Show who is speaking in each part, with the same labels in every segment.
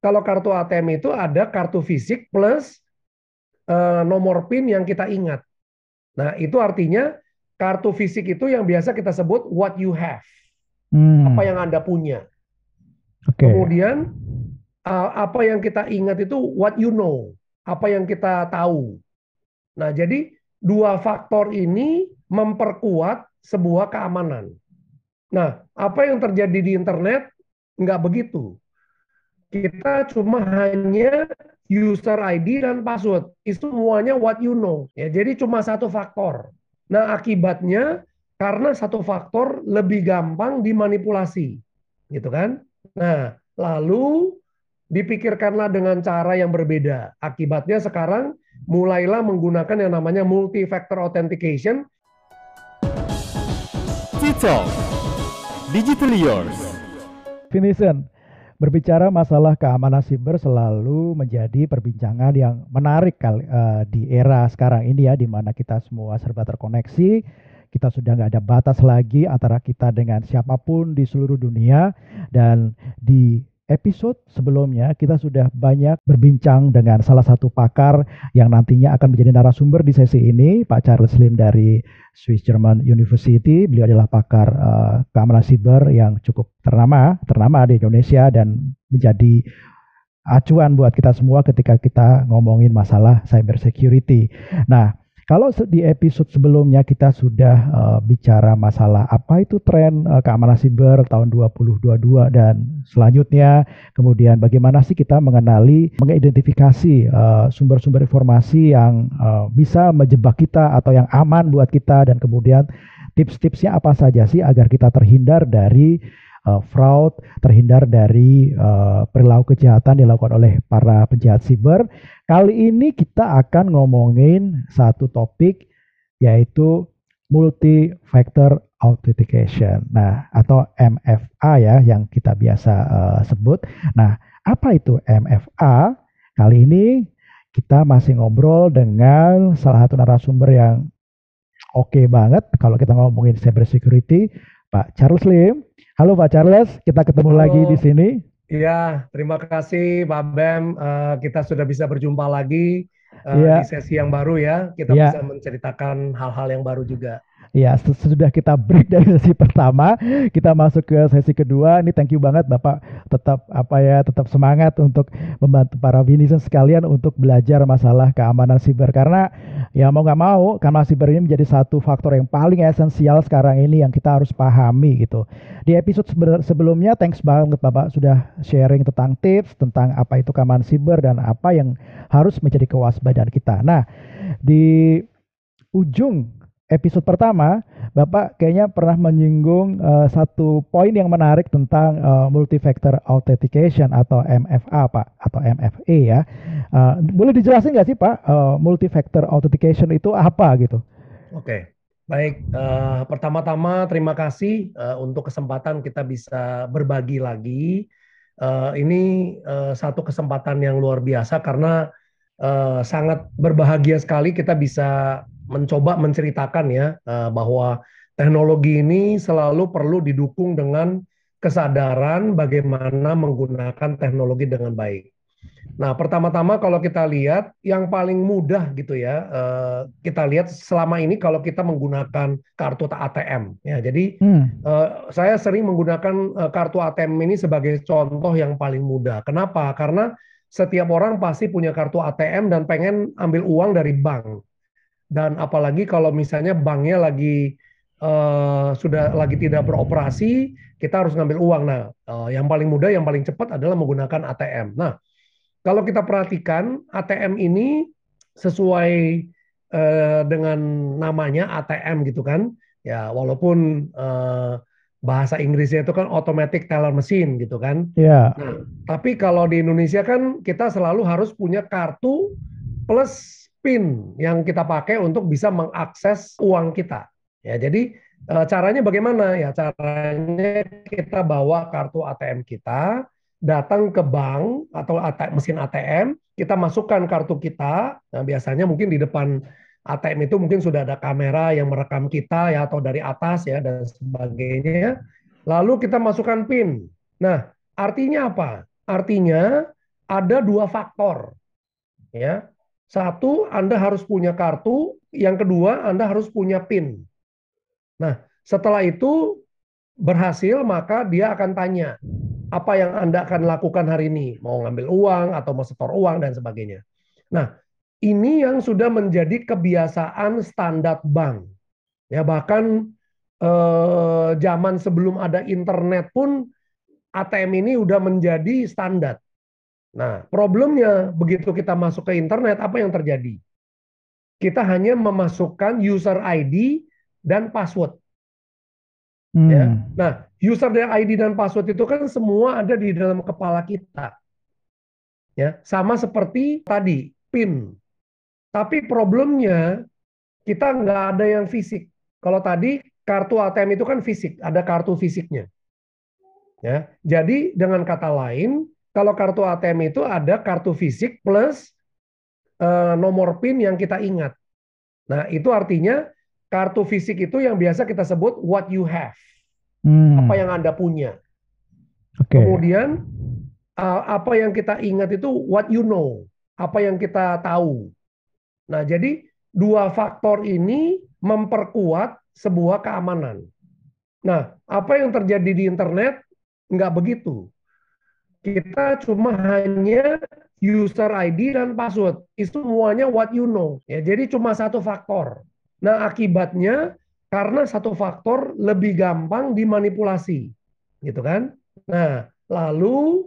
Speaker 1: kalau kartu ATM itu ada kartu fisik plus uh, nomor PIN yang kita ingat. Nah, itu artinya kartu fisik itu yang biasa kita sebut what you have. Hmm. Apa yang Anda punya. Okay. Kemudian uh, apa yang kita ingat itu what you know, apa yang kita tahu. Nah, jadi dua faktor ini memperkuat sebuah keamanan. Nah, apa yang terjadi di internet nggak begitu. Kita cuma hanya user ID dan password. Itu semuanya what you know. Ya, jadi cuma satu faktor. Nah, akibatnya karena satu faktor lebih gampang dimanipulasi. Gitu kan? Nah, lalu dipikirkanlah dengan cara yang berbeda. Akibatnya sekarang mulailah menggunakan yang namanya multi-factor authentication.
Speaker 2: Cicol, Digital Yours.
Speaker 3: Finison, berbicara masalah keamanan siber selalu menjadi perbincangan yang menarik kali uh, di era sekarang ini ya, di mana kita semua serba terkoneksi, kita sudah nggak ada batas lagi antara kita dengan siapa pun di seluruh dunia. Dan di episode sebelumnya kita sudah banyak berbincang dengan salah satu pakar yang nantinya akan menjadi narasumber di sesi ini, Pak Charles Lim dari Swiss German University. Beliau adalah pakar uh, keamanan siber yang cukup ternama, ternama di Indonesia dan menjadi acuan buat kita semua ketika kita ngomongin masalah cyber security. Nah, kalau di episode sebelumnya kita sudah uh, bicara masalah apa itu tren uh, keamanan siber tahun 2022 dan selanjutnya, kemudian bagaimana sih kita mengenali, mengidentifikasi uh, sumber-sumber informasi yang uh, bisa menjebak kita atau yang aman buat kita dan kemudian tips-tipsnya apa saja sih agar kita terhindar dari uh, fraud, terhindar dari uh, perilaku kejahatan dilakukan oleh para penjahat siber. Kali ini kita akan ngomongin satu topik yaitu multi factor authentication. Nah, atau MFA ya yang kita biasa uh, sebut. Nah, apa itu MFA? Kali ini kita masih ngobrol dengan salah satu narasumber yang oke okay banget kalau kita ngomongin cyber security, Pak Charles Lim. Halo Pak Charles, kita ketemu Halo. lagi di sini.
Speaker 1: Iya, terima kasih Pak Bem. Uh, kita sudah bisa berjumpa lagi uh, ya. di sesi yang baru ya. Kita ya. bisa menceritakan hal-hal yang baru juga.
Speaker 3: Ya, sudah kita break dari sesi pertama, kita masuk ke sesi kedua. Ini thank you banget Bapak tetap apa ya, tetap semangat untuk membantu para Vinison sekalian untuk belajar masalah keamanan siber karena ya mau nggak mau keamanan siber ini menjadi satu faktor yang paling esensial sekarang ini yang kita harus pahami gitu. Di episode sebelumnya thanks banget Bapak sudah sharing tentang tips tentang apa itu keamanan siber dan apa yang harus menjadi kewaspadaan kita. Nah, di ujung episode pertama, Bapak kayaknya pernah menyinggung uh, satu poin yang menarik tentang uh, multi-factor authentication atau MFA, Pak, atau MFA ya. Uh, boleh dijelasin nggak sih, Pak, uh, multi-factor authentication itu apa gitu?
Speaker 1: Oke, baik. Uh, pertama-tama terima kasih uh, untuk kesempatan kita bisa berbagi lagi. Uh, ini uh, satu kesempatan yang luar biasa karena uh, sangat berbahagia sekali kita bisa mencoba menceritakan ya uh, bahwa teknologi ini selalu perlu didukung dengan kesadaran bagaimana menggunakan teknologi dengan baik. Nah, pertama-tama kalau kita lihat yang paling mudah gitu ya, uh, kita lihat selama ini kalau kita menggunakan kartu ATM ya. Jadi hmm. uh, saya sering menggunakan uh, kartu ATM ini sebagai contoh yang paling mudah. Kenapa? Karena setiap orang pasti punya kartu ATM dan pengen ambil uang dari bank dan apalagi kalau misalnya banknya lagi uh, sudah lagi tidak beroperasi, kita harus ngambil uang. Nah, uh, yang paling mudah, yang paling cepat adalah menggunakan ATM. Nah, kalau kita perhatikan ATM ini sesuai uh, dengan namanya ATM gitu kan, ya walaupun uh, bahasa Inggrisnya itu kan automatic teller machine gitu kan.
Speaker 3: Iya. Yeah.
Speaker 1: Nah, tapi kalau di Indonesia kan kita selalu harus punya kartu plus PIN yang kita pakai untuk bisa mengakses uang kita. Ya, jadi e, caranya bagaimana? Ya, caranya kita bawa kartu ATM kita, datang ke bank atau ATM, mesin ATM, kita masukkan kartu kita. Nah, biasanya mungkin di depan ATM itu mungkin sudah ada kamera yang merekam kita ya atau dari atas ya dan sebagainya. Lalu kita masukkan PIN. Nah, artinya apa? Artinya ada dua faktor. Ya. Satu, Anda harus punya kartu, yang kedua, Anda harus punya PIN. Nah, setelah itu berhasil, maka dia akan tanya, apa yang Anda akan lakukan hari ini? Mau ngambil uang atau mau setor uang dan sebagainya. Nah, ini yang sudah menjadi kebiasaan standar bank. Ya, bahkan eh, zaman sebelum ada internet pun ATM ini udah menjadi standar. Nah, problemnya begitu kita masuk ke internet, apa yang terjadi? Kita hanya memasukkan user ID dan password. Hmm. Ya. Nah, user ID dan password itu kan semua ada di dalam kepala kita. Ya, sama seperti tadi PIN. Tapi problemnya kita nggak ada yang fisik. Kalau tadi kartu ATM itu kan fisik, ada kartu fisiknya. Ya, jadi dengan kata lain, kalau kartu ATM itu ada kartu fisik plus uh, nomor PIN yang kita ingat. Nah, itu artinya kartu fisik itu yang biasa kita sebut what you have. Hmm. Apa yang Anda punya. Okay. Kemudian uh, apa yang kita ingat itu what you know. Apa yang kita tahu. Nah, jadi dua faktor ini memperkuat sebuah keamanan. Nah, apa yang terjadi di internet nggak begitu kita cuma hanya user ID dan password. Itu semuanya what you know. Ya, jadi cuma satu faktor. Nah, akibatnya karena satu faktor lebih gampang dimanipulasi. Gitu kan? Nah, lalu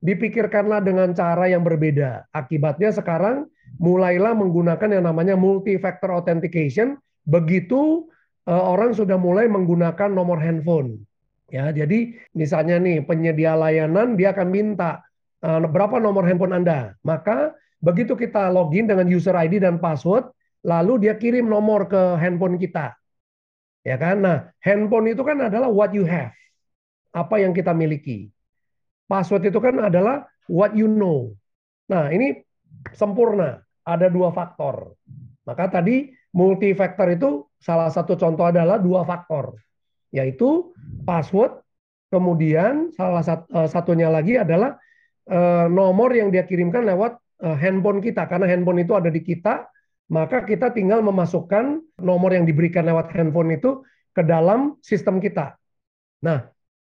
Speaker 1: dipikirkanlah dengan cara yang berbeda. Akibatnya sekarang mulailah menggunakan yang namanya multi-factor authentication begitu uh, orang sudah mulai menggunakan nomor handphone. Ya, jadi misalnya nih penyedia layanan dia akan minta uh, berapa nomor handphone Anda. Maka begitu kita login dengan user ID dan password, lalu dia kirim nomor ke handphone kita. Ya kan? Nah, handphone itu kan adalah what you have. Apa yang kita miliki. Password itu kan adalah what you know. Nah, ini sempurna. Ada dua faktor. Maka tadi multi factor itu salah satu contoh adalah dua faktor yaitu password, kemudian salah eh, satunya lagi adalah eh, nomor yang dia kirimkan lewat eh, handphone kita karena handphone itu ada di kita, maka kita tinggal memasukkan nomor yang diberikan lewat handphone itu ke dalam sistem kita. Nah,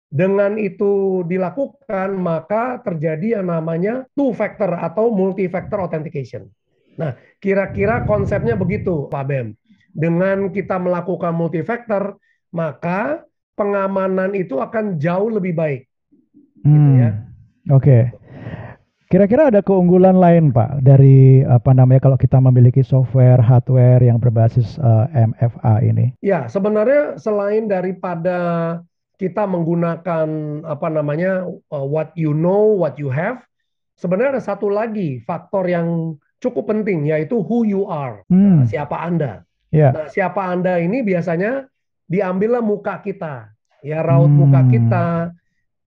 Speaker 1: dengan itu dilakukan, maka terjadi yang namanya two factor atau multi factor authentication. Nah, kira-kira konsepnya begitu, Pak Bem. Dengan kita melakukan multi factor, maka pengamanan itu akan jauh lebih baik.
Speaker 3: Gitu hmm. Gitu ya. Oke. Okay. Kira-kira ada keunggulan lain Pak dari apa namanya kalau kita memiliki software hardware yang berbasis uh, eh, MFA ini?
Speaker 1: Ya, sebenarnya selain daripada kita menggunakan apa namanya uh, what you know, what you have, sebenarnya ada satu lagi faktor yang cukup penting yaitu who you are. Hmm. Nah, siapa Anda? Yeah. Nah, siapa Anda ini biasanya diambillah muka kita, ya raut hmm. muka kita,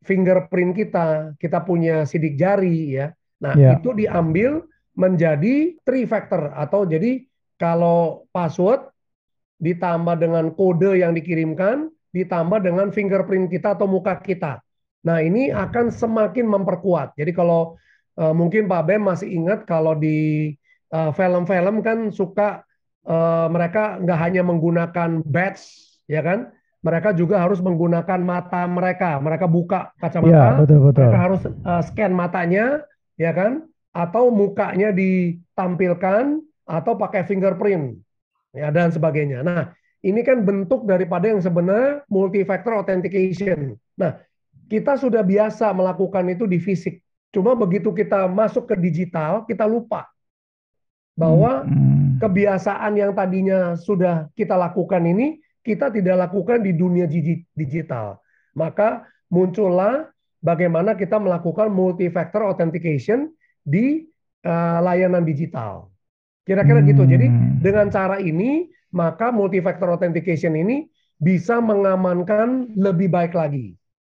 Speaker 1: fingerprint kita, kita punya sidik jari ya. Nah, yeah. itu diambil menjadi three factor atau jadi kalau password ditambah dengan kode yang dikirimkan ditambah dengan fingerprint kita atau muka kita. Nah, ini akan semakin memperkuat. Jadi kalau uh, mungkin Pak Bem masih ingat kalau di eh, film-film uh, kan suka uh, mereka nggak hanya menggunakan badge ya kan? Mereka juga harus menggunakan mata mereka. Mereka buka kacamata, ya, betul, betul. mereka harus uh, scan matanya, ya kan? Atau mukanya ditampilkan atau pakai fingerprint, ya dan sebagainya. Nah, ini kan bentuk daripada yang sebenarnya multi-factor authentication. Nah, kita sudah biasa melakukan itu di fisik. Cuma begitu kita masuk ke digital, kita lupa bahwa hmm, hmm. kebiasaan yang tadinya sudah kita lakukan ini kita tidak lakukan di dunia digital. Maka muncullah bagaimana kita melakukan multi-factor authentication di uh, layanan digital. Kira-kira gitu. Jadi hmm. dengan cara ini, maka multi-factor authentication ini bisa mengamankan lebih baik lagi.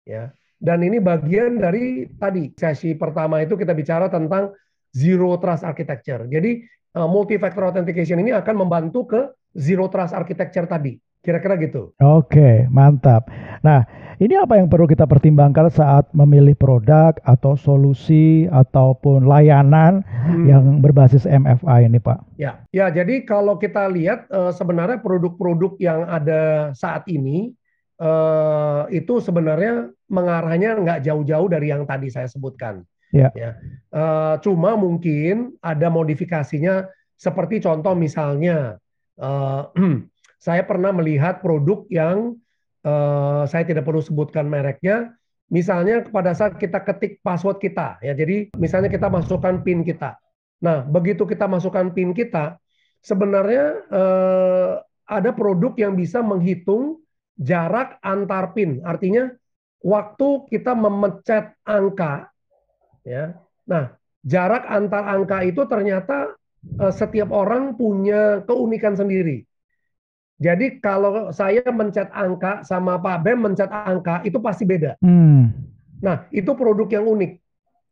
Speaker 1: Ya. Dan ini bagian dari tadi sesi pertama itu kita bicara tentang zero trust architecture. Jadi uh, multi-factor authentication ini akan membantu ke zero trust architecture tadi. Kira-kira gitu.
Speaker 3: Oke, mantap. Nah, ini apa yang perlu kita pertimbangkan saat memilih produk atau solusi ataupun layanan
Speaker 1: Hmm.
Speaker 3: yang berbasis MFA ini, Pak?
Speaker 1: Ya, ya. Jadi kalau kita lihat eh, sebenarnya produk-produk yang ada saat ini eh, itu sebenarnya mengarahnya nggak jauh-jauh dari yang tadi saya sebutkan.
Speaker 3: Ya.
Speaker 1: Eh, cuma mungkin ada modifikasinya seperti contoh misalnya saya pernah melihat produk yang eh, saya tidak perlu sebutkan mereknya. Misalnya pada saat kita ketik password kita, ya jadi misalnya kita masukkan PIN kita. Nah, begitu kita masukkan PIN kita, sebenarnya eh, ada produk yang bisa menghitung jarak antar PIN. Artinya waktu kita memencet angka, ya. Nah, jarak antar angka itu ternyata eh, setiap orang punya keunikan sendiri. Jadi kalau saya mencet angka sama Pak Bem mencet angka itu pasti beda.
Speaker 3: Hmm.
Speaker 1: Nah, itu produk yang unik.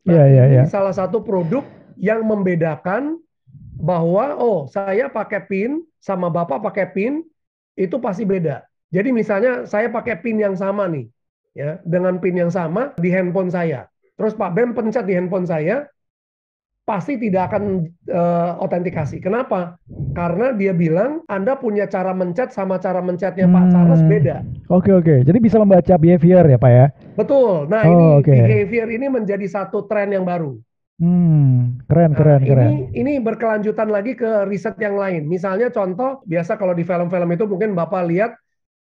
Speaker 1: Nah,
Speaker 3: Iya, iya,
Speaker 1: ini
Speaker 3: iya.
Speaker 1: salah satu produk yang membedakan bahwa oh, saya pakai PIN sama Bapak pakai PIN itu pasti beda. Jadi misalnya saya pakai PIN yang sama nih, ya, dengan PIN yang sama di handphone saya. Terus Pak Bem pencet di handphone saya, pasti tidak akan eh, otentikasi. Kenapa? Karena dia bilang Anda punya cara mencet sama cara mencetnya Pak Charles
Speaker 3: Hmm.
Speaker 1: beda.
Speaker 3: Oke, oke. Jadi bisa membaca behavior ya, Pak ya?
Speaker 1: Betul. Nah,
Speaker 3: Oh,
Speaker 1: ini
Speaker 3: oke.
Speaker 1: behavior ini menjadi satu tren yang baru.
Speaker 3: Hmm, keren,
Speaker 1: Nah,
Speaker 3: keren,
Speaker 1: ini
Speaker 3: keren.
Speaker 1: ini berkelanjutan lagi ke riset yang lain. Misalnya contoh, biasa kalau di film-film itu mungkin Bapak lihat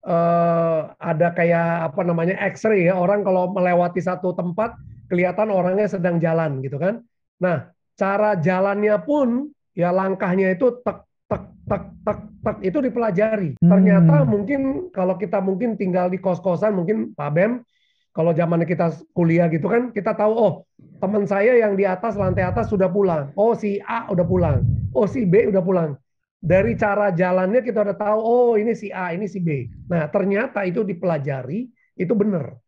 Speaker 1: eh, ada kayak apa namanya X-ray ya, orang kalau melewati satu tempat kelihatan orangnya sedang jalan gitu kan. Nah, cara jalannya pun ya langkahnya itu tek tek tek tek tek itu dipelajari. Ternyata
Speaker 3: Hmm.
Speaker 1: mungkin kalau kita mungkin tinggal di kos-kosan mungkin Pak Bem kalau zaman kita kuliah gitu kan kita tahu oh teman saya yang di atas lantai atas sudah pulang. Oh si A udah pulang. Oh si B udah pulang. Dari cara jalannya kita udah tahu oh ini si A, ini si B. Nah, ternyata itu dipelajari itu benar.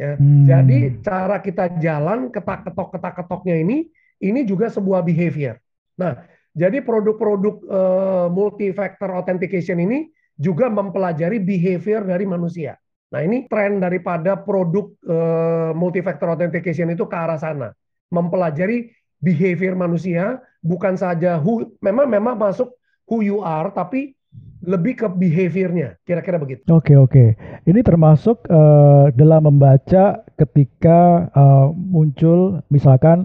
Speaker 1: Ya.
Speaker 3: Hmm.
Speaker 1: Jadi cara kita jalan ketak-ketok ketak-ketoknya ini ini juga sebuah behavior. Nah, jadi produk-produk eh, multi-factor authentication ini juga mempelajari behavior dari manusia. Nah, ini tren daripada produk eh, multi-factor authentication itu ke arah sana. Mempelajari behavior manusia, bukan saja who, memang memang masuk who you are, tapi lebih ke behaviornya. Kira-kira begitu.
Speaker 3: Oke, oke. Ini termasuk eh, dalam membaca ketika eh, muncul misalkan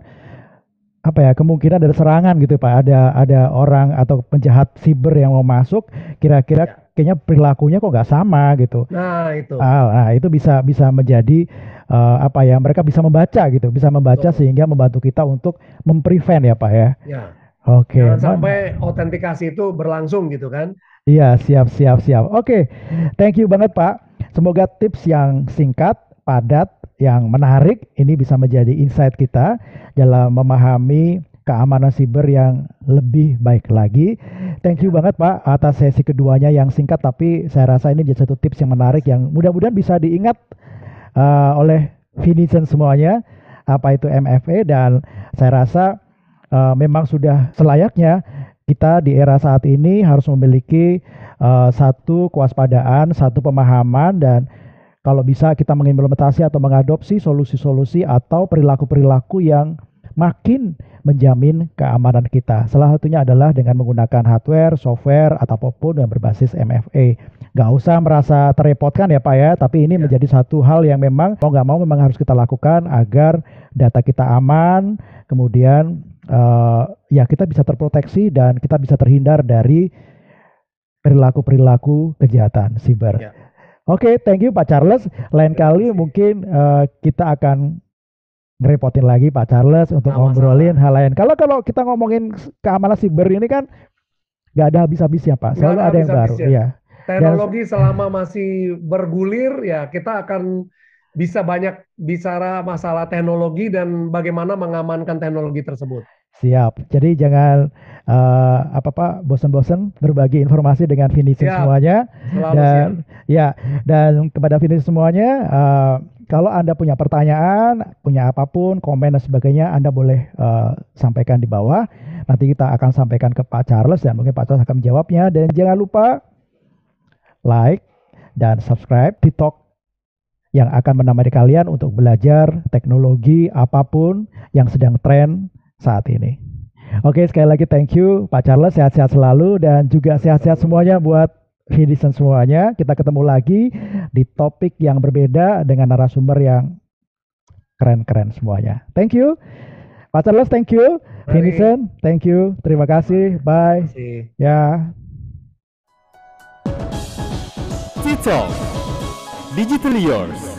Speaker 3: apa ya kemungkinan ada serangan gitu Pak. Ada ada orang atau penjahat siber yang mau masuk, kira-kira
Speaker 1: Ya.
Speaker 3: kayaknya perilakunya kok nggak sama gitu.
Speaker 1: Nah, itu.
Speaker 3: Ah, nah itu bisa bisa menjadi eh, apa ya mereka bisa membaca gitu, bisa membaca
Speaker 1: Betul.
Speaker 3: sehingga membantu kita untuk memprevent ya Pak ya.
Speaker 1: Ya.
Speaker 3: Oke.
Speaker 1: Jangan
Speaker 3: man-
Speaker 1: sampai autentikasi itu berlangsung gitu kan.
Speaker 3: Iya, siap, siap, siap. Oke, thank you banget Pak. Semoga tips yang singkat, padat, yang menarik ini bisa menjadi insight kita dalam memahami keamanan siber yang lebih baik lagi. Thank you banget Pak atas sesi keduanya yang singkat tapi saya rasa ini jadi satu tips yang menarik yang mudah-mudahan bisa diingat uh, oleh Finison semuanya apa itu MFA dan saya rasa uh, memang sudah selayaknya kita di era saat ini harus memiliki uh, satu kewaspadaan, satu pemahaman dan kalau bisa kita mengimplementasi atau mengadopsi solusi-solusi atau perilaku-perilaku yang makin menjamin keamanan kita. Salah satunya adalah dengan menggunakan hardware, software, atau apa pun yang berbasis MFA. Gak usah merasa terrepotkan ya Pak ya, tapi ini
Speaker 1: Ya.
Speaker 3: menjadi satu hal yang memang mau nggak mau memang harus kita lakukan agar data kita aman, kemudian eh, ya kita bisa terproteksi dan kita bisa terhindar dari perilaku-perilaku kejahatan siber.
Speaker 1: Ya.
Speaker 3: Oke, thank you Pak Charles. Lain kali mungkin eh, kita akan ngerepotin lagi Pak Charles untuk
Speaker 1: Sama-sama.
Speaker 3: ngobrolin hal lain. Kalau kalau kita ngomongin keamanan siber ini kan nggak ada habis-habisnya Pak. Selalu
Speaker 1: ada
Speaker 3: ada yang baru. Iya.
Speaker 1: Teknologi selama masih bergulir ya kita akan bisa banyak bicara masalah teknologi dan bagaimana mengamankan teknologi tersebut.
Speaker 3: Siap. Jadi jangan eh, apa Pak bosan-bosan berbagi informasi dengan Finishing
Speaker 1: Siap.
Speaker 3: semuanya.
Speaker 1: Selalu
Speaker 3: dan
Speaker 1: siap.
Speaker 3: ya dan kepada Finishing semuanya eh, kalau Anda punya pertanyaan, punya apa pun, komen dan sebagainya, Anda boleh eh, sampaikan di bawah. Nanti kita akan sampaikan ke Pak Charles dan mungkin Pak Charles akan menjawabnya. Dan jangan lupa like, dan subscribe TikTok yang akan menemani kalian untuk belajar teknologi apa pun yang sedang tren saat ini. Oke, sekali lagi thank you Pak Charles, sehat-sehat selalu dan juga sehat-sehat semuanya buat Hidison semuanya. Kita ketemu lagi di topik yang berbeda dengan narasumber yang keren-keren semuanya. Thank you. Pak Charles, thank you. Hidison, thank you. Terima kasih. Bye. Ya.
Speaker 2: TikTok Digital Yours.